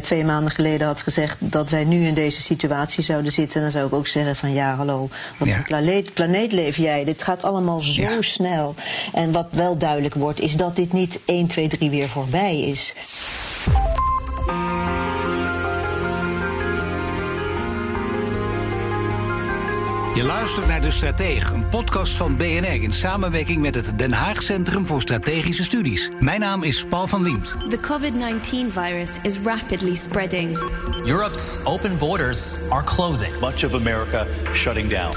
twee maanden geleden had gezegd dat wij nu in deze situatie zouden zitten, dan zou ik ook zeggen van ja, hallo, wat Ja. een planeet, planeet leef jij? Dit gaat allemaal zo Ja. snel. En wat wel duidelijk wordt, is dat dit niet 1, 2, 3 weer voorbij is. Je luistert naar De Stratege, een podcast van BNR in samenwerking met het Den Haag Centrum voor Strategische Studies. Mijn naam is Paul van Liemt. The COVID 19 virus is rapidly spreading. Europe's open borders are closing. much of America shutting down.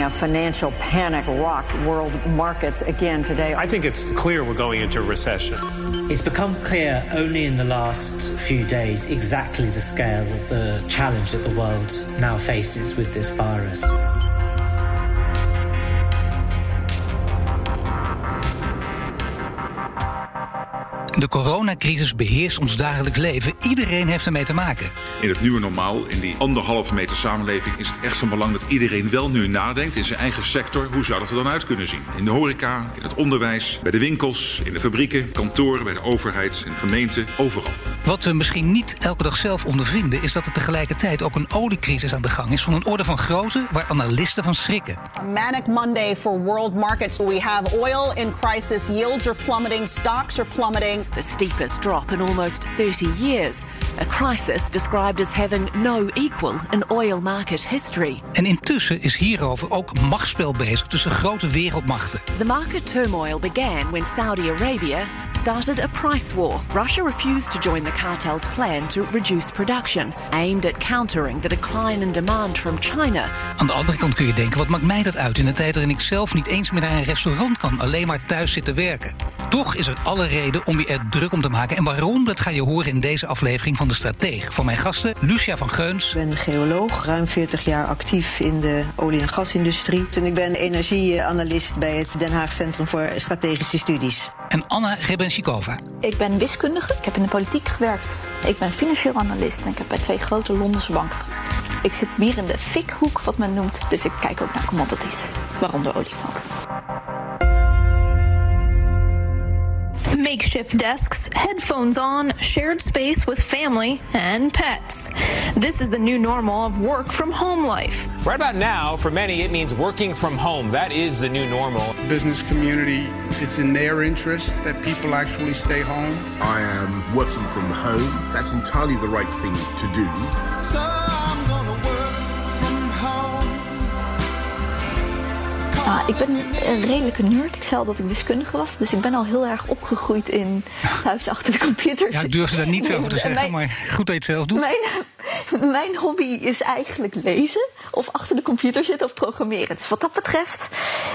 A financial panic rocked world markets again today. I think it's clear we're going into a recession. It's become clear only in the last few days exactly the scale of the challenge that the world now faces with this virus. De coronacrisis beheerst ons dagelijks leven. Iedereen heeft ermee te maken. In het nieuwe normaal, in die anderhalve meter samenleving, is het echt van belang dat iedereen wel nu nadenkt in zijn eigen sector. Hoe zou dat er dan uit kunnen zien? In de horeca, in het onderwijs, bij de winkels, in de fabrieken, kantoren, bij de overheid, in de gemeente, overal. Wat we misschien niet elke dag zelf ondervinden, is dat er tegelijkertijd ook een oliecrisis aan de gang is van een orde van grootte waar analisten van schrikken. A manic Monday for world markets. We have oil in crisis, yields are plummeting, stocks are plummeting. The steepest drop in almost 30 years, a crisis described as having no equal in oil market history. En intussen is hierover ook machtsspel bezig tussen grote wereldmachten. The market turmoil began when Saudi Arabia started a price war. Russia refused to join the cartel's plan to reduce production, aimed at countering the decline in demand from China. Aan de andere kant kun je denken, wat maakt mij dat uit in een tijd waarin ik zelf niet eens meer naar een restaurant kan, alleen maar thuis zit te werken. Toch is er alle reden om je druk om te maken. En waarom, dat ga je horen in deze aflevering van De Strateeg. Van mijn gasten Lucia van Geuns, Ik ben geoloog, ruim 40 jaar actief in de olie- en gasindustrie. En ik ben energieanalist bij het Den Haag Centrum voor Strategische Studies. en Anna Rebensikova. Ik ben wiskundige, ik heb in de politiek gewerkt. Ik ben financieel analist en ik heb bij twee grote Londense banken gewerkt. Ik zit meer in de fikhoek, wat men noemt. Dus ik kijk ook naar commodities, waaronder olie Makeshift desks, headphones on, shared space with family and pets. This is the new normal of work from home life. Right about now, for many, it means working from home. That is the new normal. Business community, it's in their interest that people actually stay home. I am working from home. That's entirely the right thing to do. Ah, ik ben een redelijke nerd. Ik zei al dat ik wiskundige was. Dus ik ben al heel erg opgegroeid in thuis achter de computer. Ja, ik durfde daar niets over te En zeggen, mijn- maar goed dat je het zelf doet. Mijn, mijn hobby is eigenlijk lezen of achter de computer zitten of programmeren. Dus wat dat betreft,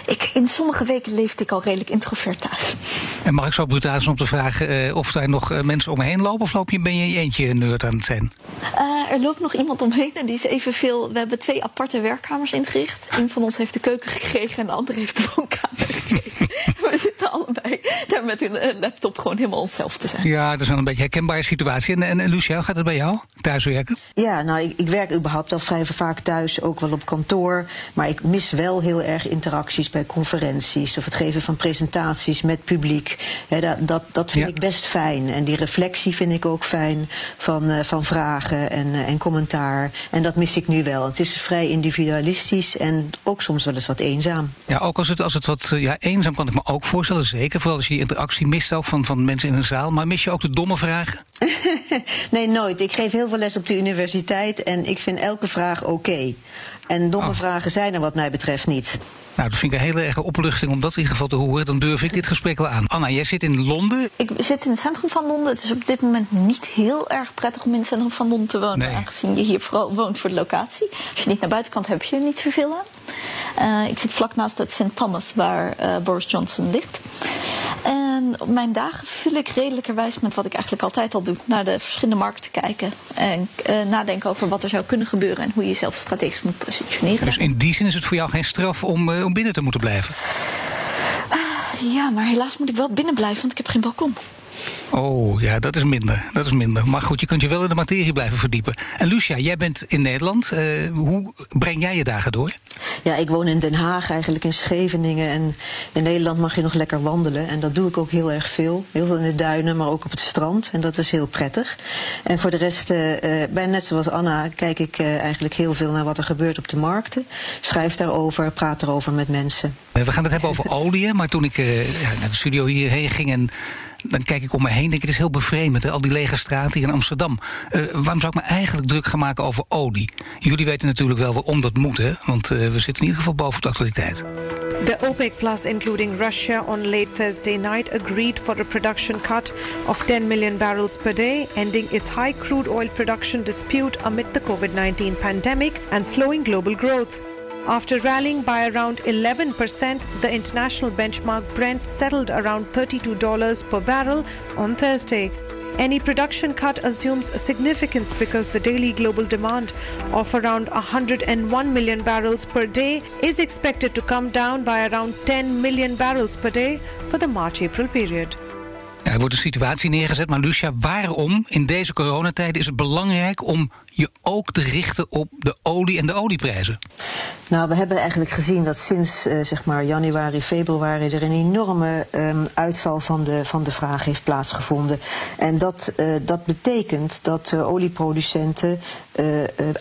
ik, in sommige weken leefde ik al redelijk introvert thuis. En mag ik zo brutaal zijn om te vragen eh, of daar nog eh, mensen om me heen lopen? Of loop je, ben je eentje nerd aan het zijn? Eh, er loopt nog iemand omheen en die is evenveel. We hebben twee aparte werkkamers ingericht. Een van ons heeft de keuken gekregen en de andere heeft de woonkamer gekregen. We zitten allebei daar met een laptop gewoon helemaal onszelf te zijn. Ja, dat is wel een beetje een herkenbare situatie. En, en, en Lucia, hoe gaat het bij jou? Thuiswerken? Ja, nou, ik, ik werk überhaupt al vrij vaak thuis, ook wel op kantoor. Maar ik mis wel heel erg interacties bij conferenties of het geven van presentaties met publiek. Dat, dat, dat vind Ja. ik best fijn. En die reflectie vind ik ook fijn van, eh, van vragen en, eh, en commentaar. En dat mis ik nu wel. Het is vrij individualistisch en ook soms wel eens wat eenzaam. Ja, ook als het, als het wat eh, ja, eenzaam kan ik me ook voorstellen, zeker. Vooral als je die interactie mist ook van, van mensen in een zaal. Maar mis je ook de domme vragen? Nee, nooit. Ik geef heel veel les op de universiteit en ik vind elke vraag oké. En domme Oh. vragen zijn er wat mij betreft niet. Nou, dat vind ik een hele erge opluchting om dat in ieder geval te horen. Dan durf ik dit gesprek wel aan. Anna, jij zit in Londen. Ik zit in het centrum van Londen. Het is op dit moment niet heel erg prettig om in het centrum van Londen te wonen. Nee. Aangezien je hier vooral woont voor de locatie. Als je niet naar buiten kan, heb je er niet zoveel aan. Eh, ik zit vlak naast het St. Thomas, waar eh, Boris Johnson ligt. En op mijn dagen vul ik redelijkerwijs met wat ik eigenlijk altijd al doe. Naar de verschillende markten kijken. En eh, nadenken over wat er zou kunnen gebeuren. En hoe je jezelf strategisch moet positioneren. Dus in die zin is het voor jou geen straf om, om binnen te moeten blijven. Ja, maar helaas moet ik wel binnen blijven, want ik heb geen balkon. Oh ja, dat is minder. Dat is minder. Maar goed, je kunt je wel in de materie blijven verdiepen. En Lucia, jij bent in Nederland. Uh, hoe breng jij je dagen door? Ja, ik woon in Den Haag, eigenlijk in Scheveningen. En in Nederland mag je nog lekker wandelen. En dat doe ik ook heel erg veel. Heel veel in de duinen, maar ook op het strand. En dat is heel prettig. En voor de rest, uh, bij net zoals Anna, kijk ik uh, eigenlijk heel veel naar wat er gebeurt op de markten. Schrijf daarover, praat erover met mensen. We gaan het hebben over olie. Maar toen ik naar de studio hierheen ging en dan kijk ik om me heen en denk ik, het is heel bevreemdend. Hè? Al die lege straten hier in Amsterdam. Uh, waarom zou ik me eigenlijk druk gaan maken over olie? Jullie weten natuurlijk wel waarom dat moet, hè? Want uh, we zitten in ieder geval boven de actualiteit. The OPEC Plus, including Russia, on late Thursday night agreed for a production cut of 10 million barrels per day, ending its high crude oil production dispute amid the COVID 19 pandemic and slowing global growth. After rallying by around 11%, the international benchmark Brent settled around $32 per barrel on Thursday. Any production cut assumes significance because the daily global demand of around 101 million barrels per day is expected to come down by around 10 million barrels per day for the March April period. Er wordt een situatie neergezet, maar Lucia, waarom in deze coronatijden is het belangrijk om je ook te richten op de olie en de olieprijzen? Nou, we hebben eigenlijk gezien dat sinds uh, zeg maar januari, februari er een enorme um, uitval van de, van de vraag heeft plaatsgevonden. En dat, uh, dat betekent dat uh, olieproducenten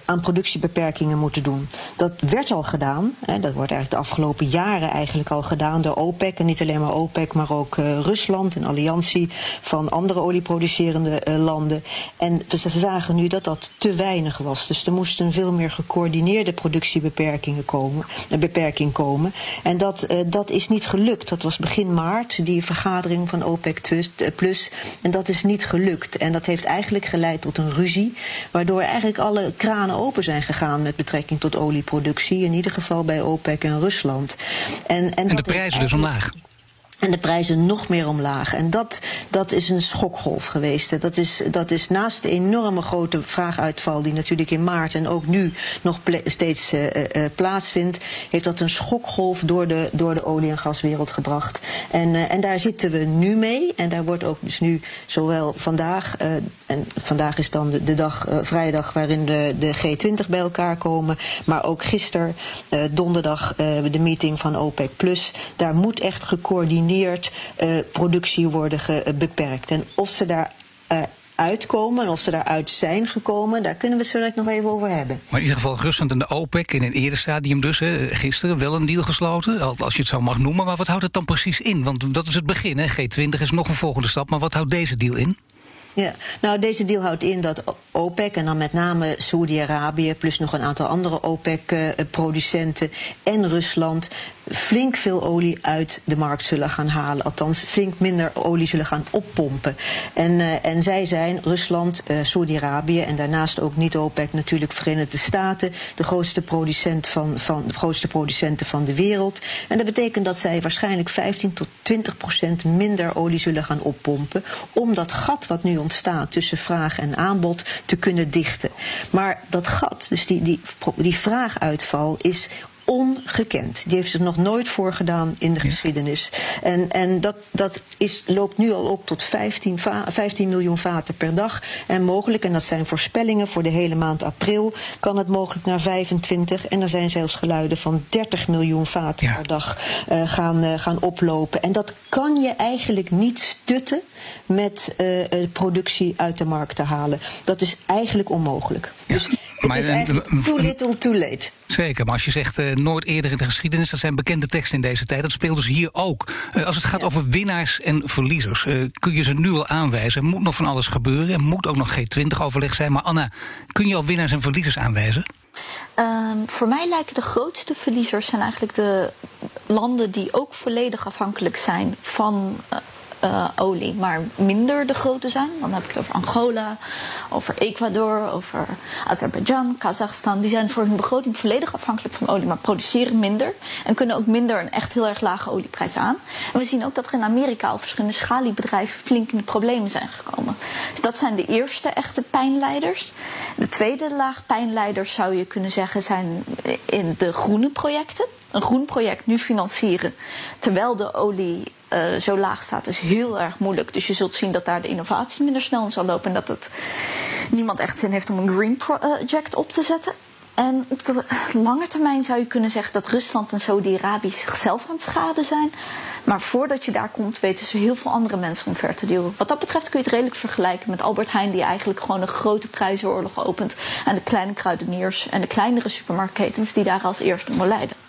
aan productiebeperkingen moeten doen. Dat werd al gedaan. Hè, dat wordt eigenlijk de afgelopen jaren eigenlijk al gedaan door OPEC. En niet alleen maar OPEC, maar ook Rusland, een alliantie van andere olieproducerende landen. En we zagen nu dat dat te weinig was. Dus er moesten veel meer gecoördineerde productiebeperkingen komen, een beperking komen. En dat, uh, dat is niet gelukt. Dat was begin maart, die vergadering van OPEC Plus. En dat is niet gelukt. En dat heeft eigenlijk geleid tot een ruzie. Waardoor eigenlijk alle kranen open zijn gegaan met betrekking tot olieproductie. In ieder geval bij OPEC en Rusland. En, en, en de prijzen dus omlaag. En de prijzen nog meer omlaag. En dat, dat is een schokgolf geweest. Dat is, dat is naast de enorme grote vraaguitval die natuurlijk in maart en ook nu nog steeds uh, uh, plaatsvindt, heeft dat een schokgolf door de, door de olie- en gaswereld gebracht. En, en daar zitten we nu mee. En daar wordt ook dus nu zowel vandaag, en vandaag is dan de, de dag, vrijdag, waarin de, de G20 bij elkaar komen, maar ook gisteren, donderdag, de meeting van OPEC Plus. Daar moet echt gecoördineerd uh, productie worden beperkt. En of ze daar uh, uitkomen en of ze daaruit zijn gekomen, daar kunnen we het zo nog even over hebben. Maar in ieder geval Rusland en de OPEC in een eerder stadium dus, hè, gisteren wel een deal gesloten, als je het zo mag noemen. Maar wat houdt het dan precies in? Want dat is het begin, hè. G20 is nog een volgende stap, maar wat houdt deze deal in? Ja, nou deze deal houdt in dat OPEC en dan met name Saoedi-Arabië plus nog een aantal andere OPEC-producenten en Rusland flink veel olie uit de markt zullen gaan halen. Althans, flink minder olie zullen gaan oppompen. En, uh, en zij zijn Rusland, uh, Saudi-Arabië en daarnaast ook niet OPEC natuurlijk Verenigde Staten, de grootste, producent van, van, de grootste producenten van de wereld. En dat betekent dat zij waarschijnlijk 15 tot 20 procent minder olie zullen gaan oppompen. Om dat gat wat nu ontstaat tussen vraag en aanbod te kunnen dichten. Maar dat gat, dus die, die, die vraaguitval, is ongekend. Die heeft zich nog nooit voorgedaan in de ja. geschiedenis. En, en dat, dat is, loopt nu al op tot 15, 15 miljoen vaten per dag. En mogelijk, en dat zijn voorspellingen voor de hele maand april, kan het mogelijk naar 25. En er zijn zelfs geluiden van 30 miljoen vaten ja. per dag uh, gaan, uh, gaan oplopen. En dat kan je eigenlijk niet stutten met uh, productie uit de markt te halen. Dat is eigenlijk onmogelijk. Ja. Dus maar, is eigenlijk too little, too late. Zeker, maar als je zegt uh, nooit eerder in de geschiedenis, dat zijn bekende teksten in deze tijd. Dat speelt dus hier ook. Uh, als het gaat ja. over winnaars en verliezers, uh, kun je ze nu al aanwijzen. Er moet nog van alles gebeuren. Er moet ook nog G20-overleg zijn. Maar Anna, kun je al winnaars en verliezers aanwijzen? Um, voor mij lijken de grootste verliezers zijn eigenlijk de landen die ook volledig afhankelijk zijn van uh, olie, maar minder de grote zijn. Dan heb ik het over Angola, over Ecuador, over Azerbeidzjan, Kazachstan. Die zijn voor hun begroting volledig afhankelijk van olie, maar produceren minder. En kunnen ook minder een echt heel erg lage olieprijs aan. En we zien ook dat er in Amerika al verschillende schaliebedrijven flink in de problemen zijn gekomen. Dus dat zijn de eerste echte pijnleiders. De tweede laag pijnleiders zou je kunnen zeggen zijn in de groene projecten. Een groen project nu financieren terwijl de olie uh, zo laag staat, is heel erg moeilijk. Dus je zult zien dat daar de innovatie minder snel in zal lopen. En dat het niemand echt zin heeft om een green project op te zetten. En op de lange termijn zou je kunnen zeggen dat Rusland en Saudi-Arabië zichzelf aan het schaden zijn. Maar voordat je daar komt, weten ze heel veel andere mensen omver te duwen. Wat dat betreft kun je het redelijk vergelijken met Albert Heijn, die eigenlijk gewoon een grote prijzenoorlog opent. En de kleine kruideniers en de kleinere supermarktketens die daar als eerste onder lijden.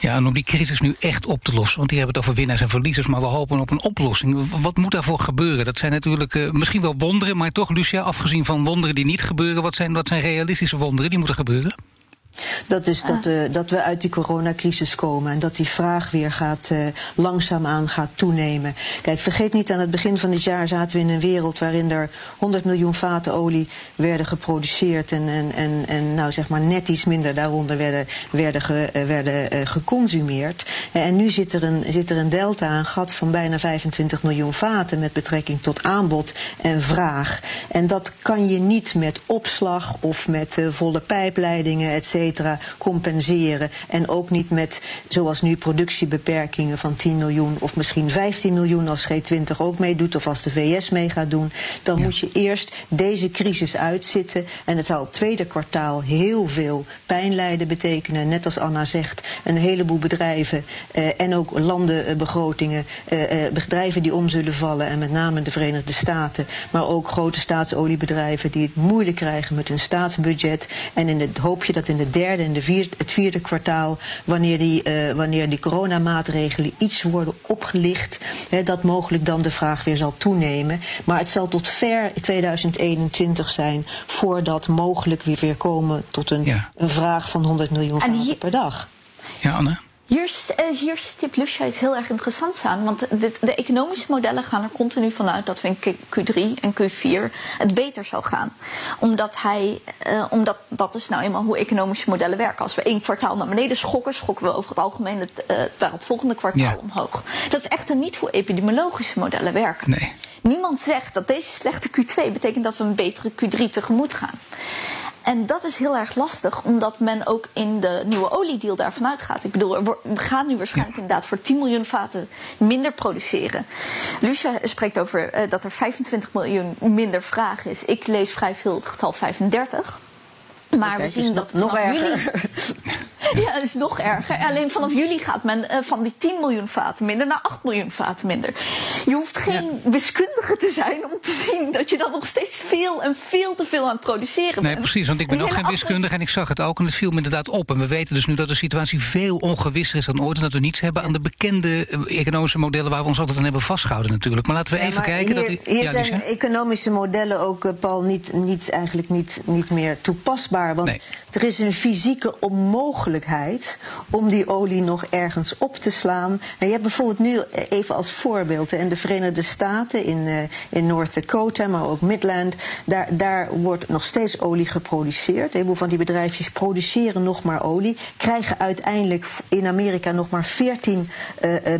Ja, en om die crisis nu echt op te lossen, want die hebben het over winnaars en verliezers, maar we hopen op een oplossing. Wat moet daarvoor gebeuren? Dat zijn natuurlijk uh, misschien wel wonderen, maar toch, Lucia, afgezien van wonderen die niet gebeuren, wat zijn, wat zijn realistische wonderen die moeten gebeuren? Dat is dat, uh, dat we uit die coronacrisis komen en dat die vraag weer gaat, uh, langzaamaan gaat toenemen. Kijk, vergeet niet, aan het begin van dit jaar zaten we in een wereld waarin er 100 miljoen vaten olie werden geproduceerd en, en, en, en nou zeg maar net iets minder daaronder werden, werden, ge, uh, werden geconsumeerd. en nu zit er, een, zit er een delta, een gat van bijna 25 miljoen vaten met betrekking tot aanbod en vraag. En dat kan je niet met opslag of met volle pijpleidingen, et cetera compenseren. En ook niet met, zoals nu, productiebeperkingen van 10 miljoen of misschien 15 miljoen als G20 ook meedoet of als de VS mee gaat doen. Dan moet je eerst deze crisis uitzitten. En het zal het tweede kwartaal heel veel pijn lijden betekenen. Net als Anna zegt, een heleboel bedrijven eh, en ook landenbegrotingen. Eh, eh, bedrijven die om zullen vallen en met name de Verenigde Staten. Maar ook grote staatsoliebedrijven die het moeilijk krijgen met hun staatsbudget. En in het hoop je dat in de derde en de vierde, het vierde kwartaal, wanneer die, uh, wanneer die coronamaatregelen iets worden opgelicht, hè, dat mogelijk dan de vraag weer zal toenemen. Maar het zal tot ver 2021 zijn voordat mogelijk weer, weer komen tot een, ja. een vraag van 100 miljoen vaten per dag. Ja, Anne? Hier, uh, hier stipt Lucia iets heel erg interessants aan. Want de, de, economische modellen gaan er continu vanuit dat we in Q3 en Q4 het beter zou gaan. Omdat, hij, uh, omdat dat is nou eenmaal hoe economische modellen werken. Als we één kwartaal naar beneden schokken, schokken we over het algemeen het uh, daaropvolgende kwartaal ja. omhoog. Dat is echter niet hoe epidemiologische modellen werken. Nee. Niemand zegt dat deze slechte Q2 betekent dat we een betere Q3 tegemoet gaan. En dat is heel erg lastig, omdat men ook in de nieuwe oliedeal daarvan uitgaat. Ik bedoel, we gaan nu waarschijnlijk ja. inderdaad voor 10 miljoen vaten minder produceren. Lucia spreekt over uh, dat er 25 miljoen minder vraag is. Ik lees vrij veel het getal 35. Maar okay, we zien dat nog erger. Juli, ja, dat is nog erger. Alleen vanaf juli gaat men uh, van die 10 miljoen vaten minder naar 8 miljoen vaten minder. Je hoeft geen ja. wiskundige te zijn om te zien dat je dan nog steeds veel en veel te veel aan het produceren nee, bent. precies, want ik ben ook geen wiskundige en ik zag het ook en het viel me inderdaad op. En we weten dus nu dat de situatie veel ongewisser is dan ooit en dat we niets hebben aan de bekende economische modellen waar we ons altijd aan hebben vastgehouden natuurlijk. Maar laten we even ja, kijken. Hier, dat u, hier ja, zijn economische modellen ook, uh, Paul, niet, niet, eigenlijk niet, niet meer toepasbaar. Want Nee. er is een fysieke onmogelijkheid om die olie nog ergens op te slaan. En je hebt bijvoorbeeld nu even als voorbeeld in de Verenigde Staten, in, uh, in North Dakota, maar ook Midland. Daar, daar wordt nog steeds olie geproduceerd. Een heleboel van die bedrijfjes produceren nog maar olie. Krijgen uiteindelijk in Amerika nog maar 14 uh,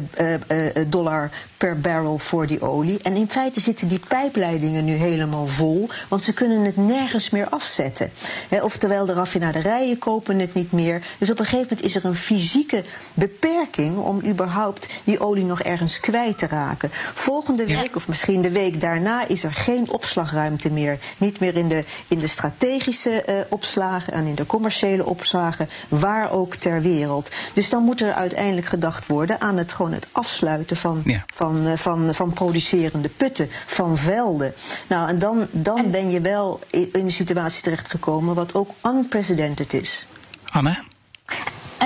dollar per barrel voor die olie. En in feite zitten die pijpleidingen nu helemaal vol, want ze kunnen het nergens meer afzetten. He, oftewel, de raffinaderijen kopen het niet meer. Dus op een gegeven moment is er een fysieke beperking om überhaupt die olie nog ergens kwijt te raken. Volgende week, of misschien de week daarna, is er geen opslagruimte meer. Niet meer in de, in de strategische uh, opslagen en in de commerciële opslagen, waar ook ter wereld. Dus dan moet er uiteindelijk gedacht worden aan het, gewoon het afsluiten van, ja. van, uh, van, van producerende putten, van velden. Nou, en dan, dan en... ben je wel in een situatie terechtgekomen wat ook unprecedented is. Anne?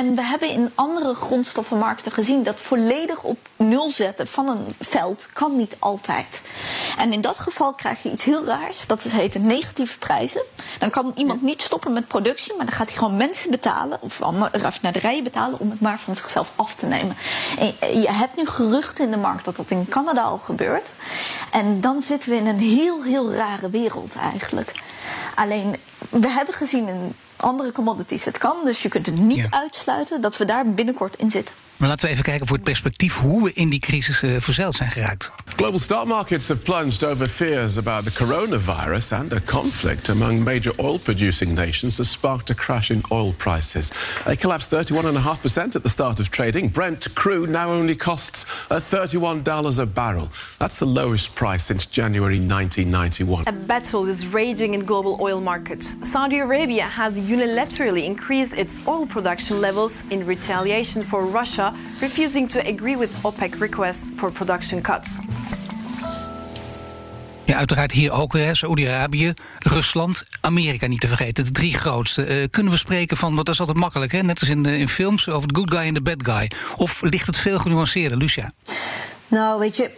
En we hebben in andere grondstoffenmarkten gezien dat volledig op nul zetten van een veld kan niet altijd. En in dat geval krijg je iets heel raars, dat is heet negatieve prijzen. Dan kan iemand niet stoppen met productie, maar dan gaat hij gewoon mensen betalen of raffinaderijen betalen om het maar van zichzelf af te nemen. En je hebt nu geruchten in de markt dat dat in Canada al gebeurt. En dan zitten we in een heel, heel rare wereld eigenlijk. Alleen, we hebben gezien in andere commodities het kan. Dus je kunt het niet ja. uitsluiten dat we daar binnenkort in zitten. Maar laten we even kijken voor het perspectief hoe we in die crisis uh, verzeild zijn geraakt. Global stock markets have plunged over fears about the coronavirus and a conflict among major oil producing nations has sparked a crash in oil prices. They collapsed 31.5% at the start of trading. Brent crude now only costs uh, $31 a barrel. That's the lowest price since January 1991. A battle is raging in global oil markets. Saudi Arabia has unilaterally increased its oil production levels in retaliation for Russia refusing to agree with OPEC requests for production cuts. Ja, uiteraard hier ook, Saudi-Arabië, Rusland, Amerika niet te vergeten. De drie grootste. Uh, kunnen we spreken van, want dat is altijd makkelijk, hè? net als in, in films, over de good guy en de bad guy. Of ligt het veel genuanceerder, Lucia? Nou, weet je,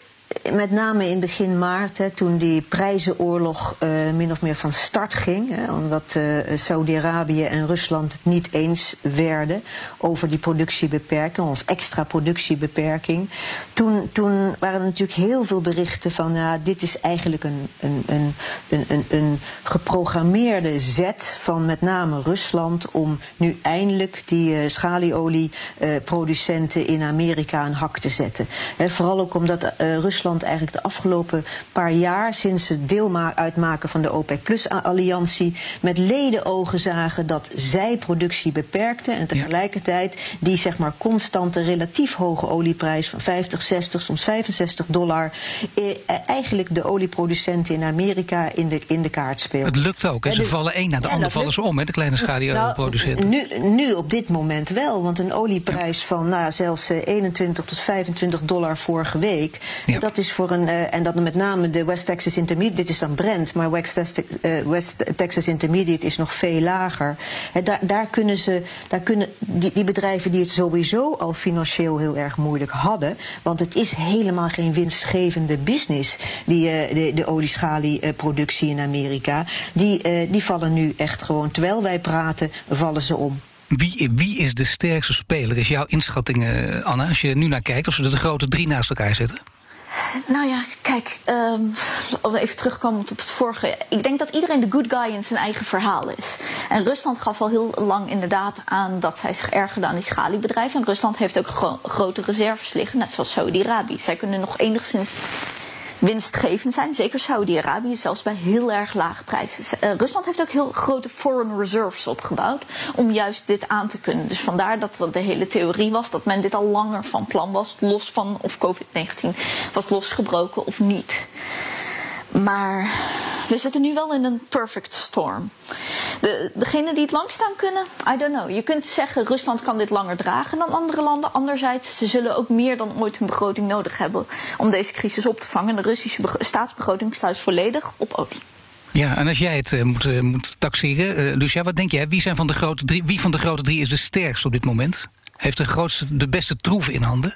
met name in begin maart, hè, toen die prijzenoorlog uh, min of meer van start ging, hè, omdat uh, Saudi-Arabië en Rusland het niet eens werden over die productiebeperking of extra productiebeperking. Toen, toen waren er natuurlijk heel veel berichten van, ja, dit is eigenlijk een, een, een, een, een, een geprogrammeerde zet van met name Rusland om nu eindelijk die uh, schalieolieproducenten in Amerika een hak te zetten. He, vooral ook omdat Rusland eigenlijk de afgelopen paar jaar, sinds ze deel uitmaken van de OPEC Plus-alliantie, met ledenogen zagen dat zij productie beperkten en tegelijkertijd die zeg maar constante relatief hoge olieprijs van 50, 60, soms 65 dollar eh, eigenlijk de olieproducenten in Amerika in de, in de kaart speelt. Het lukt ook, en ze vallen één na de ander vallen ze om, hè, de kleine schadioproducenten. Nou, nu, nu op dit moment wel, want een olieprijs van nou, zelfs 21 tot 25 dollar vorige week, ja. Dat is voor een, uh, en dat met name de West Texas Intermediate, dit is dan Brent, maar West, uh, West Texas Intermediate is nog veel lager. Daar, daar kunnen ze, daar kunnen die, die bedrijven die het sowieso al financieel heel erg moeilijk hadden, want het is helemaal geen winstgevende business, die, uh, de, de olieschalieproductie in Amerika, die, die vallen nu echt gewoon, terwijl wij praten, vallen ze om. Wie, wie, is de sterkste speler? Is jouw inschatting, Anna, als je nu naar kijkt, als we de grote drie naast elkaar zetten? Nou ja, kijk, um, even terugkomen op het vorige. Ik denk dat iedereen de good guy in zijn eigen verhaal is. En Rusland gaf al heel lang inderdaad aan dat zij zich ergerde aan die schaliebedrijven. En Rusland heeft ook gro grote reserves liggen, net zoals Saudi-Arabië. Zij kunnen nog enigszins winstgevend zijn. Zeker Saudi-Arabië, zelfs bij heel erg lage prijzen. Uh, Rusland heeft ook heel grote foreign reserves opgebouwd om juist dit aan te kunnen. Dus vandaar dat dat de hele theorie was dat men dit al langer van plan was, los van of COVID-19 was losgebroken of niet. Maar we zitten nu wel in een perfect storm. De, degenen die het langst aan kunnen, I don't know. Je kunt zeggen, Rusland kan dit langer dragen dan andere landen. Anderzijds, ze zullen ook meer dan ooit een begroting nodig hebben om deze crisis op te vangen. De Russische staatsbegroting sluit volledig op olie. Ja, en als jij het uh, moet, uh, moet taxeren, uh, Lucia, wat denk jij? Wie, zijn van de grote drie, wie van de grote drie is de sterkste op dit moment? Heeft de grootste, de beste troef in handen?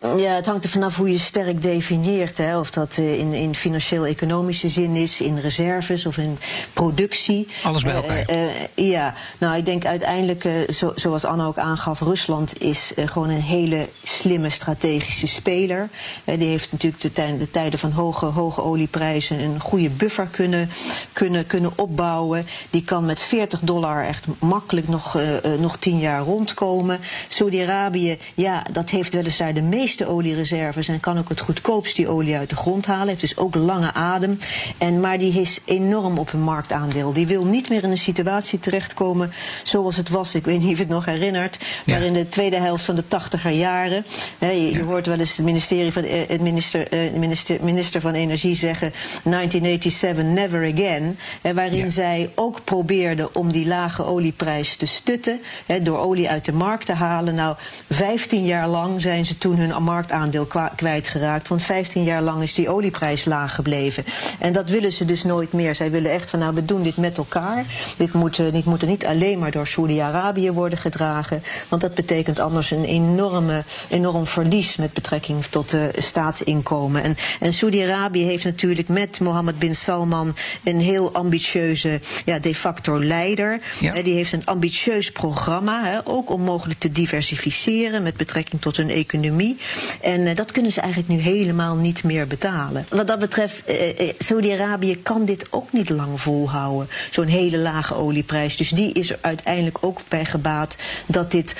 Ja, het hangt er vanaf hoe je sterk definieert. Hè. Of dat uh, in, in financieel-economische zin is, in reserves of in productie. Alles bij elkaar. Uh, uh, ja, nou ik denk uiteindelijk, zo, zoals Anna ook aangaf, Rusland is gewoon een hele slimme strategische speler. die heeft natuurlijk de, tij de, tijden van hoge, hoge olieprijzen een goede buffer kunnen, kunnen, kunnen opbouwen. Die kan met 40 dollar echt makkelijk nog, nog 10 jaar rondkomen. Saudi-Arabië, ja, dat heeft weliswaar de meeste meeste oliereserves en kan ook het goedkoopst die olie uit de grond halen. Heeft dus ook lange adem. En, maar die is enorm op een marktaandeel. Die wil niet meer in een situatie terechtkomen zoals het was. Ik weet niet of je het nog herinnert. Maar in de tweede helft van de tachtiger jaren. Je, ja. hoort wel eens het ministerie van, eh, het minister, uh, minister, minister van Energie zeggen: 1987 never again. Waarin ja. zij ook probeerden om die lage olieprijs te stutten. Door olie uit de markt te halen. Nou, 15 jaar lang zijn ze toen hun marktaandeel kwijtgeraakt. Want 15 jaar lang is die olieprijs laag gebleven. En dat willen ze dus nooit meer. Zij willen echt van nou, we doen dit met elkaar. Dit moet, dit moet niet alleen maar door Saudi-Arabië worden gedragen. Want dat betekent anders een enorme, enorm verlies met betrekking tot de staatsinkomen. En, en Saudi-Arabië heeft natuurlijk met Mohammed bin Salman een heel ambitieuze ja, de facto leider. Ja. Die heeft een ambitieus programma, hè, ook om mogelijk te diversificeren met betrekking tot hun economie. En uh, dat kunnen ze eigenlijk nu helemaal niet meer betalen. Wat dat betreft, uh, Saudi-Arabië kan dit ook niet lang volhouden. Zo'n hele lage olieprijs. Dus die is er uiteindelijk ook bij gebaat dat dit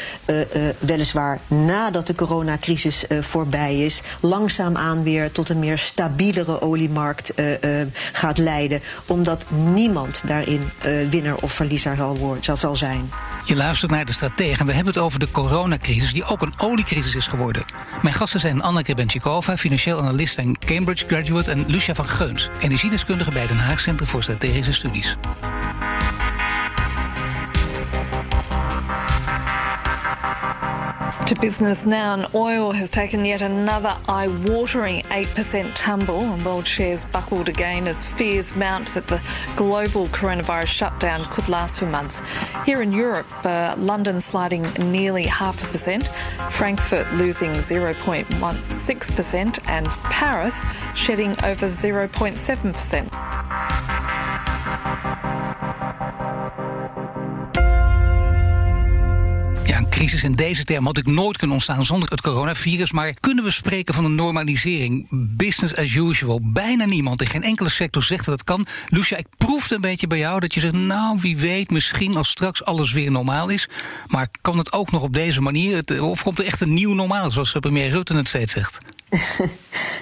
weliswaar nadat de coronacrisis voorbij is, langzaamaan weer tot een meer stabielere oliemarkt gaat leiden. Omdat niemand daarin winnaar of verliezer zal, zal zijn. Je luistert naar de stratege en we hebben het over de coronacrisis, die ook een oliecrisis is geworden. Mijn gasten zijn Anneke Benchikova, financieel analist en Cambridge graduate, en Lucia van Geuns, energiedeskundige bij Den Haag Centrum voor Strategische Studies. To business now, and oil has taken yet another eye watering 8% tumble, and world shares buckled again as fears mount that the global coronavirus shutdown could last for months. Here in Europe, uh, London sliding nearly half a percent, Frankfurt losing 0.16%, and Paris shedding over 0.7%. Crisis in deze term had ik nooit kunnen ontstaan zonder het coronavirus. Maar kunnen we spreken van een normalisering? Business as usual. Bijna niemand in geen enkele sector zegt dat het kan. Lucia, ik proefde een beetje bij jou dat je zegt... nou, wie weet, misschien als straks alles weer normaal is. Maar kan het ook nog op deze manier? of komt er echt een nieuw normaal, zoals premier Rutte het steeds zegt?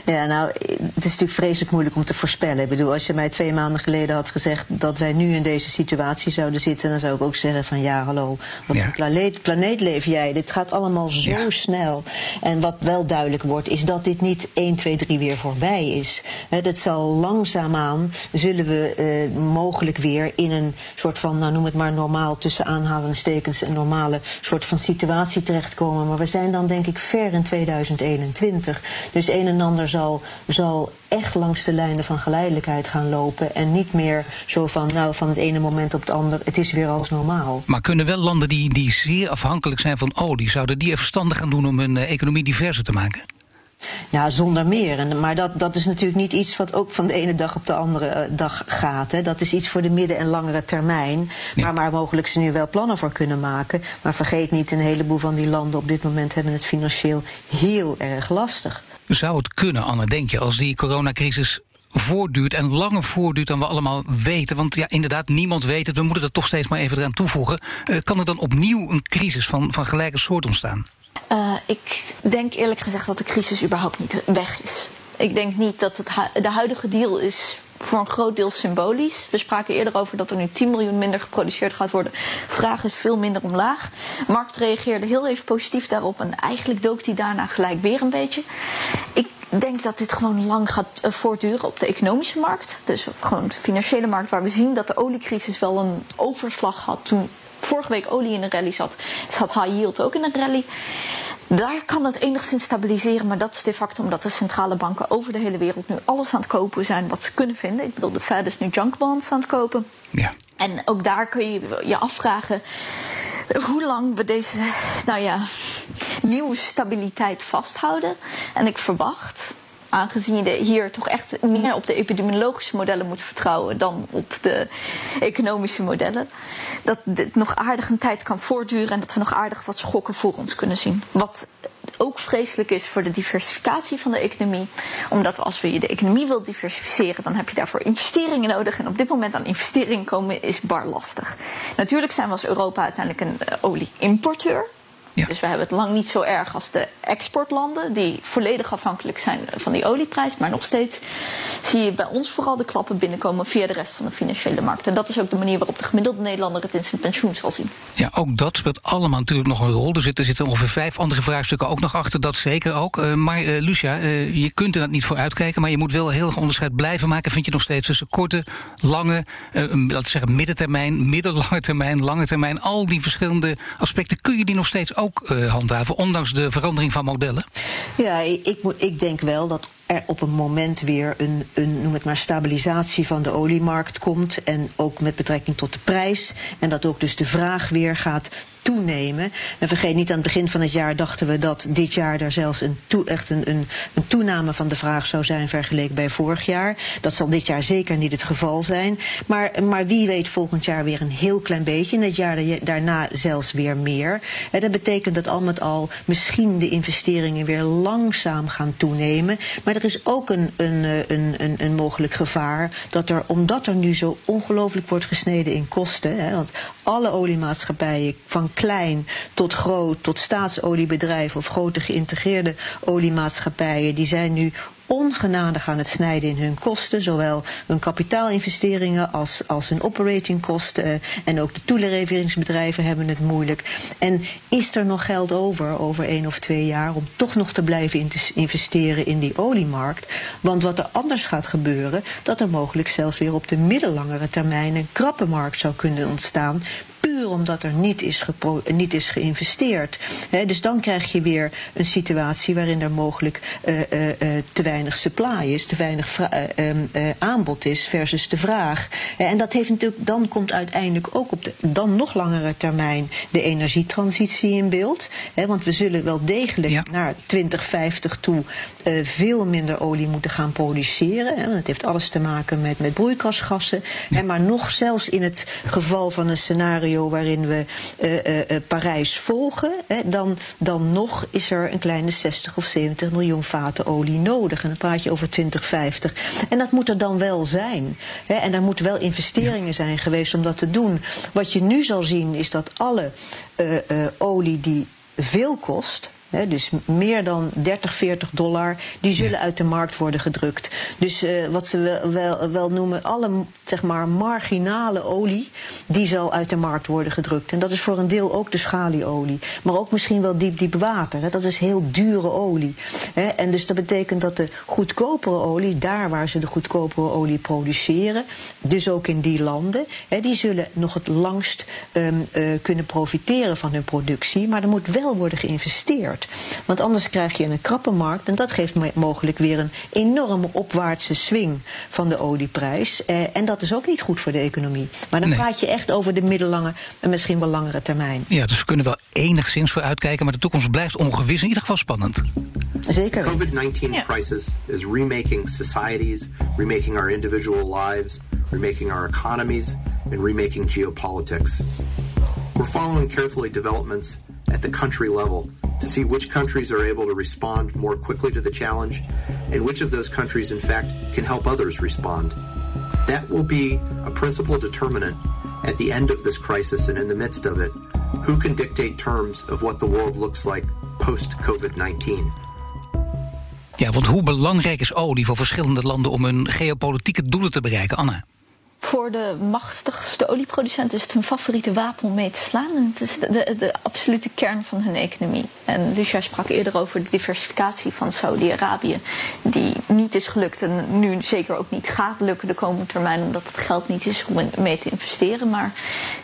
Ja, nou, het is natuurlijk vreselijk moeilijk om te voorspellen. Ik bedoel, als je mij twee maanden geleden had gezegd dat wij nu in deze situatie zouden zitten, dan zou ik ook zeggen van ja, hallo, wat ja. voor planeet, planeet leef jij? Dit gaat allemaal zo ja. snel. En wat wel duidelijk wordt, is dat dit niet 1, 2, 3 weer voorbij is. He, dat zal langzaamaan, zullen we uh, mogelijk weer in een soort van, nou noem het maar normaal, tussen aanhalingstekens, een normale soort van situatie terechtkomen. Maar we zijn dan denk ik ver in 2021. Dus een en ander zal, zal echt langs de lijnen van geleidelijkheid gaan lopen. En niet meer zo van, nou, van het ene moment op het andere, het is weer als normaal. Maar kunnen wel landen die, die zeer afhankelijk zijn van olie, zouden die even verstandig gaan doen om hun uh, economie diverser te maken? Ja, zonder meer. En, maar dat, dat is natuurlijk niet iets wat ook van de ene dag op de andere uh, dag gaat. Hè. Dat is iets voor de midden- en langere termijn. Maar waar mogelijk ze nu wel plannen voor kunnen maken. Maar vergeet niet, een heleboel van die landen op dit moment hebben het financieel heel erg lastig. Zou het kunnen, Anne, denk je, als die coronacrisis voortduurt en langer voortduurt dan we allemaal weten. Want ja, inderdaad, niemand weet het. We moeten er toch steeds maar even eraan toevoegen. Uh, kan er dan opnieuw een crisis van, van gelijke soort ontstaan? Uh, ik denk eerlijk gezegd dat de crisis überhaupt niet weg is. Ik denk niet dat het de huidige deal is voor een groot deel symbolisch. We spraken eerder over dat er nu 10 miljoen minder geproduceerd gaat worden. Vraag is veel minder omlaag. De markt reageerde heel even positief daarop en eigenlijk dook die daarna gelijk weer een beetje. Ik denk dat dit gewoon lang gaat voortduren op de economische markt. Dus gewoon de financiële markt, waar we zien dat de oliecrisis wel een overslag had toen vorige week olie in een rally zat. Zat high yield ook in een rally. Daar kan het enigszins stabiliseren, maar dat is de facto omdat de centrale banken over de hele wereld nu alles aan het kopen zijn wat ze kunnen vinden. Ik bedoel, de Fed is nu junk bonds aan het kopen. Ja. En ook daar kun je je afvragen hoe lang we deze, nou ja, nieuwe stabiliteit vasthouden. En ik verwacht, aangezien je hier toch echt meer op de epidemiologische modellen moet vertrouwen dan op de economische modellen, dat dit nog aardig een tijd kan voortduren en dat we nog aardig wat schokken voor ons kunnen zien. Wat ook vreselijk is voor de diversificatie van de economie. Omdat als we je de economie wil diversificeren, dan heb je daarvoor investeringen nodig. En op dit moment aan investeringen komen is bar lastig. Natuurlijk zijn we als Europa uiteindelijk een uh, olieimporteur. Ja. Dus we hebben het lang niet zo erg als de exportlanden, die volledig afhankelijk zijn van die olieprijs. Maar nog steeds zie je bij ons vooral de klappen binnenkomen via de rest van de financiële markt. En dat is ook de manier waarop de gemiddelde Nederlander het in zijn pensioen zal zien. Ja, ook dat speelt allemaal natuurlijk nog een rol. Er zitten, er zitten ongeveer vijf andere vraagstukken ook nog achter, dat zeker ook. Uh, maar uh, Lucia, uh, je kunt er niet voor uitkijken, maar je moet wel heel erg onderscheid blijven maken, vind je nog steeds, tussen korte, lange, we zeggen middentermijn, middellange termijn, lange termijn. Al die verschillende aspecten, kun je die nog steeds ook uh, handhaven, ondanks de verandering van modellen? Ja, ik, ik, ik denk wel dat er op een moment weer een, een, noem het maar, stabilisatie van de oliemarkt komt. En ook met betrekking tot de prijs. En dat ook dus de vraag weer gaat toenemen. En vergeet niet, aan het begin van het jaar dachten we dat dit jaar er zelfs een, echt een, een, toename van de vraag zou zijn vergeleken bij vorig jaar. Dat zal dit jaar zeker niet het geval zijn. Maar, maar wie weet volgend jaar weer een heel klein beetje. En het jaar daarna zelfs weer meer. Dat betekent dat al met al misschien de investeringen weer langzaam gaan toenemen. Maar er is ook een, een, een, een, een mogelijk gevaar dat er, omdat er nu zo ongelooflijk wordt gesneden in kosten. Hè, want alle oliemaatschappijen, van klein tot groot, tot staatsoliebedrijven of grote geïntegreerde oliemaatschappijen, die zijn nu ongenadig aan het snijden in hun kosten. Zowel hun kapitaalinvesteringen als, als hun operatingkosten. En ook de toeleveringsbedrijven hebben het moeilijk. En is er nog geld over, over één of twee jaar, om toch nog te blijven investeren in die oliemarkt? Want wat er anders gaat gebeuren, dat er mogelijk zelfs weer op de middellangere termijn een krappe markt zou kunnen ontstaan puur omdat er niet is, niet is geïnvesteerd. dus dan krijg je weer een situatie waarin er mogelijk uh, uh, te weinig supply is, te weinig aanbod is versus de vraag. en dat heeft natuurlijk, dan komt uiteindelijk ook op de dan nog langere termijn de energietransitie in beeld. want we zullen wel degelijk naar 2050 toe veel minder olie moeten gaan produceren. He, dat heeft alles te maken met, met broeikasgassen. Ja. maar nog zelfs in het geval van een scenario waarin we uh, uh, Parijs volgen, hè, dan, dan nog is er een kleine 60 of 70 miljoen vaten olie nodig. En dan praat je over 2050. En dat moet er dan wel zijn. Hè, en daar moeten wel investeringen zijn geweest om dat te doen. Wat je nu zal zien is dat alle olie die veel kost, dus meer dan 30, 40 dollar, die zullen uit de markt worden gedrukt. Dus uh, wat ze wel, wel, wel, noemen, alle zeg maar, marginale olie, die zal uit de markt worden gedrukt. En dat is voor een deel ook de schalieolie. Maar ook misschien wel diep, diep water. Dat is heel dure olie. En dus dat betekent dat de goedkopere olie, daar waar ze de goedkopere olie produceren, dus ook in die landen, die zullen nog het langst um, uh, kunnen profiteren van hun productie. Maar er moet wel worden geïnvesteerd. Want anders krijg je een krappe markt en dat geeft mogelijk weer een enorme opwaartse swing van de olieprijs. Eh, en dat is ook niet goed voor de economie. Maar dan praat je echt over de middellange en misschien wel langere termijn. Ja, dus we kunnen wel enigszins vooruitkijken, maar de toekomst blijft ongewis, in ieder geval spannend. Zeker. The COVID-19 ja. crisis is remaking societies, remaking our individual lives, remaking our economies, and remaking geopolitics. We're following carefully developments at the country level to see which countries are able to respond more quickly to the challenge and which of those countries, in fact, can help others respond. That will be a principal determinant at the end of this crisis and in the midst of it. Who can dictate terms of what the world looks like post COVID 19? Ja, want hoe belangrijk is olie voor verschillende landen om hun geopolitieke doelen te bereiken, Anna? Voor de machtigste olieproducenten is het hun favoriete wapen om mee te slaan. En het is de, de, absolute kern van hun economie. En Lucia sprak eerder over de diversificatie van Saudi-Arabië, die niet is gelukt en nu zeker ook niet gaat lukken de komende termijn, omdat het geld niet is om mee te investeren. Maar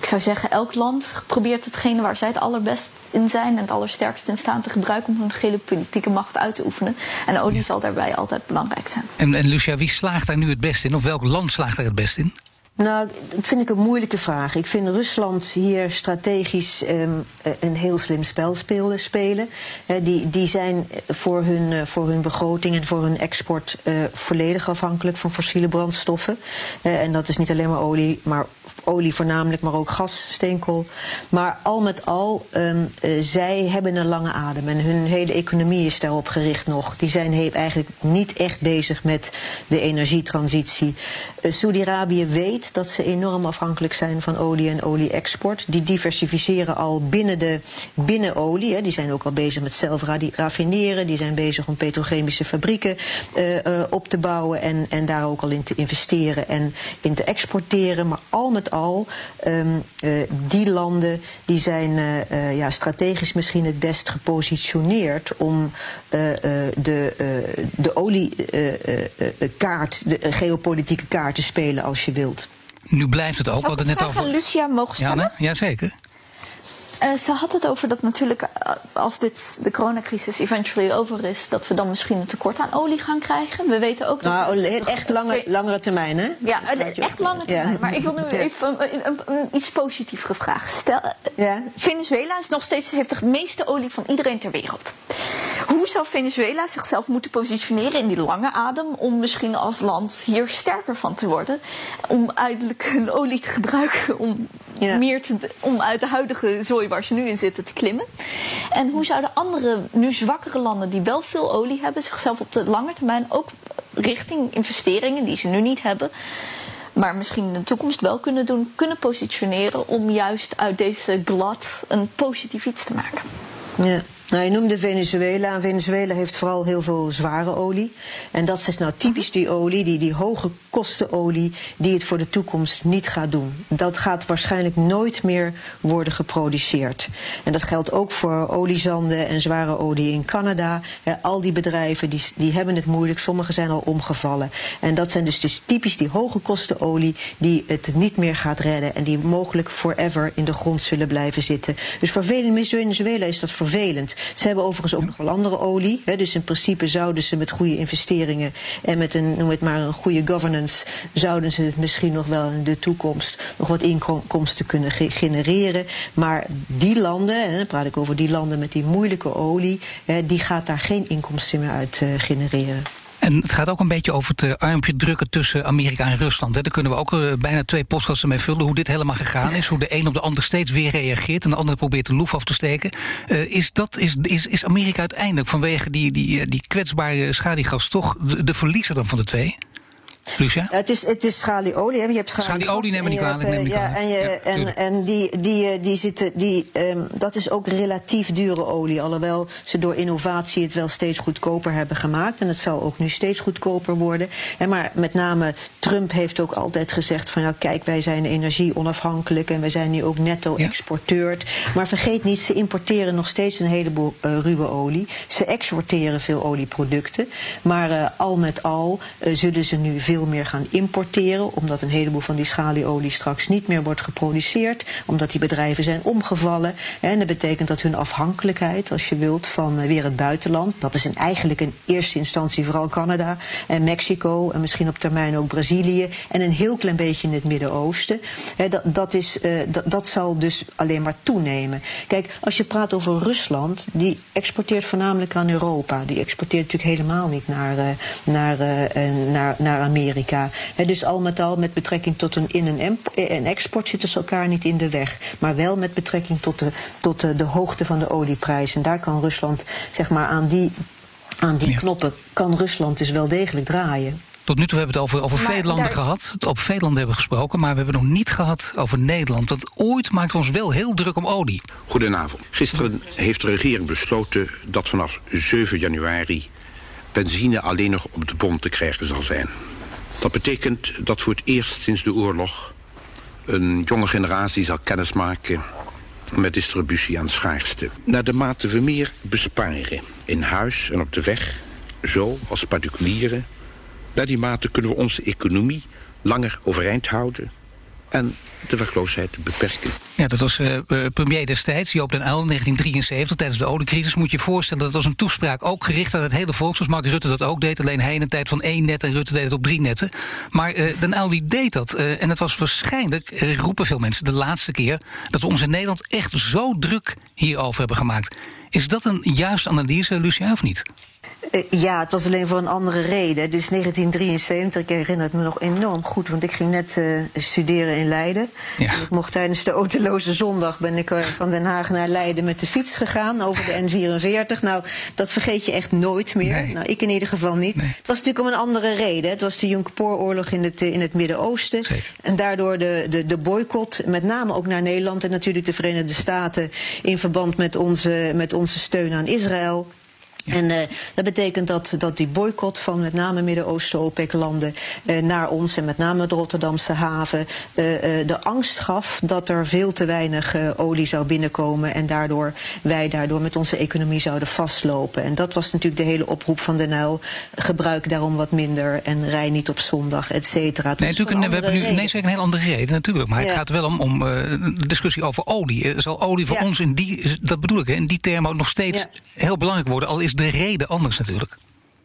ik zou zeggen, elk land probeert hetgene waar zij het allerbest in zijn en het allersterkst in staan te gebruiken om hun geopolitieke macht uit te oefenen. En olie zal daarbij altijd belangrijk zijn. En, en Lucia, wie slaagt daar nu het best in? Of welk land slaagt er het best in? Nou, dat vind ik een moeilijke vraag. Ik vind Rusland hier strategisch um, een heel slim spel spelen. spelen. Die, die zijn voor hun, uh, voor hun begroting en voor hun export uh, volledig afhankelijk van fossiele brandstoffen. en dat is niet alleen maar olie, maar olie voornamelijk, maar ook gas, steenkool. Maar al met al, um, zij hebben een lange adem en hun hele economie is daarop gericht nog. Die zijn eigenlijk niet echt bezig met de energietransitie. Saudi-Arabië weet dat ze enorm afhankelijk zijn van olie en olie-export. Die diversificeren al binnen, de, binnen olie. Hè. Die zijn ook al bezig met zelf raffineren. Die zijn bezig om petrochemische fabrieken uh, uh, op te bouwen en, en daar ook al in te investeren en in te exporteren. Maar al met al, um, die landen die zijn ja, strategisch misschien het best gepositioneerd om de, de oliekaart, de geopolitieke kaart te spelen als je wilt. Nu blijft het ook, wat het net over. Lucia mogen stellen? Ja, Jazeker. Uh, ze had het over dat natuurlijk uh, als dit, de coronacrisis eventually over is, dat we dan misschien een tekort aan olie gaan krijgen. We weten ook dat. Nou, echt lange, langere termijn, hè? Ja, echt lange termijn. Ja. Maar ik wil nu even een, een, een, iets positievere vraag stellen. Ja. Venezuela is nog steeds, heeft de meeste olie van iedereen ter wereld. Hoe zou Venezuela zichzelf moeten positioneren in die lange adem om misschien als land hier sterker van te worden? Om uiteindelijk hun olie te gebruiken om ja. meer te, om uit de huidige zooi waar ze nu in zitten te klimmen. En hoe zouden andere, nu zwakkere landen die wel veel olie hebben, zichzelf op de lange termijn ook richting investeringen die ze nu niet hebben, maar misschien in de toekomst wel kunnen doen, kunnen positioneren om juist uit deze glad een positief iets te maken? Ja. Nou, je noemde Venezuela. En Venezuela heeft vooral heel veel zware olie. En dat is nou typisch die olie, die, die hoge kostenolie, die het voor de toekomst niet gaat doen. Dat gaat waarschijnlijk nooit meer worden geproduceerd. En dat geldt ook voor oliezanden en zware olie in Canada. al die bedrijven die, die hebben het moeilijk, sommige zijn al omgevallen. En dat zijn dus, dus typisch die hoge kostenolie die het niet meer gaat redden en die mogelijk forever in de grond zullen blijven zitten. Dus voor Venezuela is dat vervelend. Ze hebben overigens ook nog wel andere olie. Hè, dus in principe zouden ze met goede investeringen en met een, noem het maar, een goede governance, zouden ze het misschien nog wel in de toekomst nog wat inkomsten kunnen genereren. Maar die landen, en dan praat ik over die landen met die moeilijke olie, hè, die gaat daar geen inkomsten meer uit uh, genereren. En het gaat ook een beetje over het uh, armpje drukken tussen Amerika en Rusland. Daar kunnen we ook uh, bijna twee podcasten mee vullen. Hoe dit helemaal gegaan is. Hoe de een op de ander steeds weer reageert. En de ander probeert de loef af te steken. Uh, is, dat, is, is, is Amerika uiteindelijk vanwege die, die, die kwetsbare schadigas toch de verliezer dan van de twee? Lucia? Ja, het, is, het is schalieolie. Je hebt schalieolie, neem niet kwalijk. Ja, en, je, ja, en, en die, die, die zitten, die, um, dat is ook relatief dure olie. Alhoewel ze door innovatie het wel steeds goedkoper hebben gemaakt. En het zal ook nu steeds goedkoper worden. En maar met name Trump heeft ook altijd gezegd van... ja, kijk, wij zijn energie onafhankelijk... en wij zijn nu ook netto-exporteur. Maar vergeet niet, ze importeren nog steeds een heleboel uh, ruwe olie. Ze exporteren veel olieproducten. Maar uh, al met al uh, zullen ze nu veel veel meer gaan importeren, omdat een heleboel van die schalieolie straks niet meer wordt geproduceerd, omdat die bedrijven zijn omgevallen. En dat betekent dat hun afhankelijkheid, als je wilt, van eh, weer het buitenland, dat is in eigenlijk in eerste instantie vooral Canada en Mexico en misschien op termijn ook Brazilië en een heel klein beetje in het Midden-Oosten. Dat, dat, is, uh, dat, zal dus alleen maar toenemen. Kijk, als je praat over Rusland, die exporteert voornamelijk aan Europa. Die exporteert natuurlijk helemaal niet naar, uh, naar, naar, naar Amerika. Amerika. dus al met al met betrekking tot een in- en, en export zitten ze elkaar niet in de weg. Maar wel met betrekking tot de, tot de, de hoogte van de olieprijs. En daar kan Rusland, zeg maar, aan die, aan die knoppen, kan Rusland dus wel degelijk draaien. Tot nu toe hebben we het over, over veel landen gehad. Op veel landen hebben we gesproken, maar we hebben nog niet gehad over Nederland. Want ooit maakt we ons wel heel druk om olie. Goedenavond. Gisteren heeft de regering besloten dat vanaf 7 januari benzine alleen nog op de bom te krijgen zal zijn. Dat betekent dat voor het eerst sinds de oorlog... een jonge generatie zal kennismaken met distributie aan schaarste. Naar de mate we meer besparen in huis en op de weg... zo als particulieren... naar die mate kunnen we onze economie langer overeind houden en de werkloosheid beperken. Ja, dat was uh, premier destijds, Joop den Uyl, in 1973, tijdens de oliecrisis. Moet je je voorstellen, dat was een toespraak ook gericht aan het hele volk, zoals Mark Rutte dat ook deed. Alleen hij in een tijd van één net en Rutte deed het op drie netten. Maar uh, den Uyl die deed dat. En het was waarschijnlijk, roepen veel mensen, de laatste keer... dat we ons in Nederland echt zo druk hierover hebben gemaakt. Is dat een juiste analyse, Lucia, of niet? Uh, ja, het was alleen voor een andere reden. Dus 1973, ik herinner het me nog enorm goed, want ik ging net uh, studeren in Leiden. Ja. Ik mocht tijdens de autoloze zondag ben ik uh, van Den Haag naar Leiden met de fiets gegaan over de N44. Nou, dat vergeet je echt nooit meer. Nee. Nou, ik in ieder geval niet. Nee. Het was natuurlijk om een andere reden. Het was de Yom Kippur-oorlog in het, in het Midden-Oosten. En daardoor de, de, de boycott, met name ook naar Nederland en natuurlijk de Verenigde Staten in verband met onze, met onze steun aan Israël. En uh, dat betekent dat, dat die boycott van met name Midden-Oosten OPEC-landen uh, naar ons en met name de Rotterdamse haven uh, de angst gaf dat er veel te weinig olie zou binnenkomen en daardoor wij daardoor met onze economie zouden vastlopen. En dat was natuurlijk de hele oproep van de Nijl. Gebruik daarom wat minder en rij niet op zondag, et cetera. Nee, natuurlijk, we hebben nu nee, zeker een heel andere reden natuurlijk. Maar ja. het gaat wel om, om de discussie over olie. Zal olie voor ja. ons in die, dat bedoel ik, in die termen ook nog steeds heel belangrijk worden, al is de reden anders natuurlijk.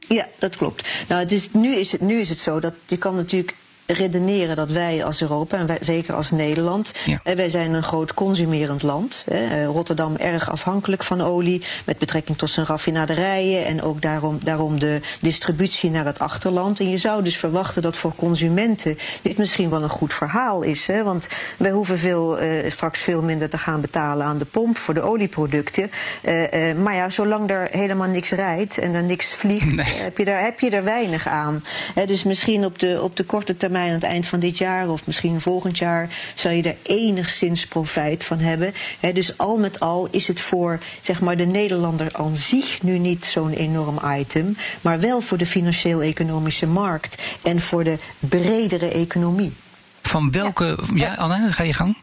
Ja, dat klopt. Nou, het is, nu, is het, nu is het zo dat je kan natuurlijk redeneren dat wij als Europa, en wij, zeker als Nederland, ja. eh, wij zijn een groot consumerend land. Eh, Rotterdam erg afhankelijk van olie, met betrekking tot zijn raffinaderijen en ook daarom, daarom de distributie naar het achterland. En je zou dus verwachten dat voor consumenten dit misschien wel een goed verhaal is. Hè? Want wij hoeven veel, eh, straks veel minder te gaan betalen aan de pomp voor de olieproducten. Eh, maar ja, zolang er helemaal niks rijdt en er niks vliegt, nee. heb, je daar, heb je er weinig aan. dus misschien op de, op de korte termijn aan het eind van dit jaar of misschien volgend jaar zal je er enigszins profijt van hebben. He, dus al met al is het voor zeg maar, de Nederlander aan zich nu niet zo'n enorm item, maar wel voor de financieel-economische markt en voor de bredere economie. Van welke. Ja, ja Anne, ga je gang?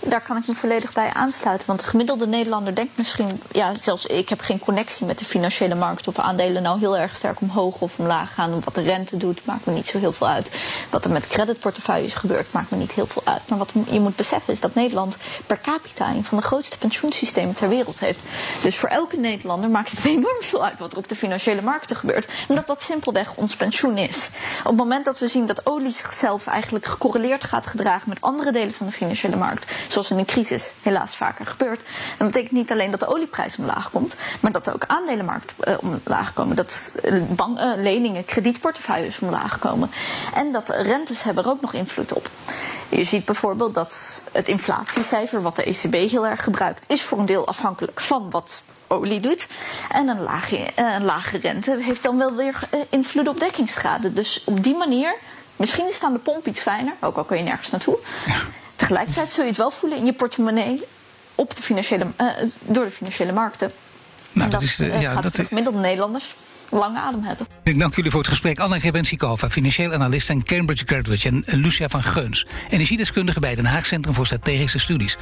Daar kan ik me volledig bij aansluiten. Want de gemiddelde Nederlander denkt misschien, ja, zelfs ik heb geen connectie met de financiële markt. Of aandelen nou heel erg sterk omhoog of omlaag gaan. Wat de rente doet, maakt me niet zo heel veel uit. Wat er met creditportefeuilles gebeurt, maakt me niet heel veel uit. Maar wat je moet beseffen is dat Nederland per capita een van de grootste pensioensystemen ter wereld heeft. Dus voor elke Nederlander maakt het enorm veel uit wat er op de financiële markten gebeurt. Omdat dat simpelweg ons pensioen is. Op het moment dat we zien dat olie zichzelf eigenlijk gecorreleerd gaat gedragen met andere delen van de financiële markt zoals in een crisis helaas vaker gebeurt, dan betekent niet alleen dat de olieprijs omlaag komt, maar dat ook aandelenmarkt uh, omlaag komen. Dat bank, uh, leningen, kredietportefeuilles omlaag komen. En dat rentes hebben er ook nog invloed op. Je ziet bijvoorbeeld dat het inflatiecijfer, wat de ECB heel erg gebruikt, is voor een deel afhankelijk van wat olie doet. En een lage, een rente heeft dan wel weer invloed op dekkingsgraden. Dus op die manier, misschien is de pomp iets fijner, ook al kun je nergens naartoe. Tegelijkertijd zul je het wel voelen in je portemonnee op de financiële, uh, door de financiële markten. Nou, dat, dat is, uh, ja, gaat dat, gemiddelde Nederlanders lange adem hebben. Ik dank jullie voor het gesprek. Anna Grebensikova, financieel analist en Cambridge graduate... en Lucia van Geuns, energiedeskundige bij Den Haag Centrum voor Strategische Studies.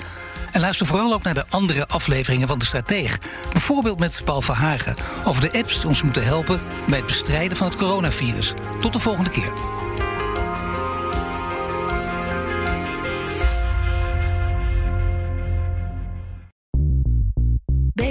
En luister vooral ook naar de andere afleveringen van De Strateeg. Bijvoorbeeld met Paul Verhagen over de apps die ons moeten helpen... bij het bestrijden van het coronavirus. Tot de volgende keer.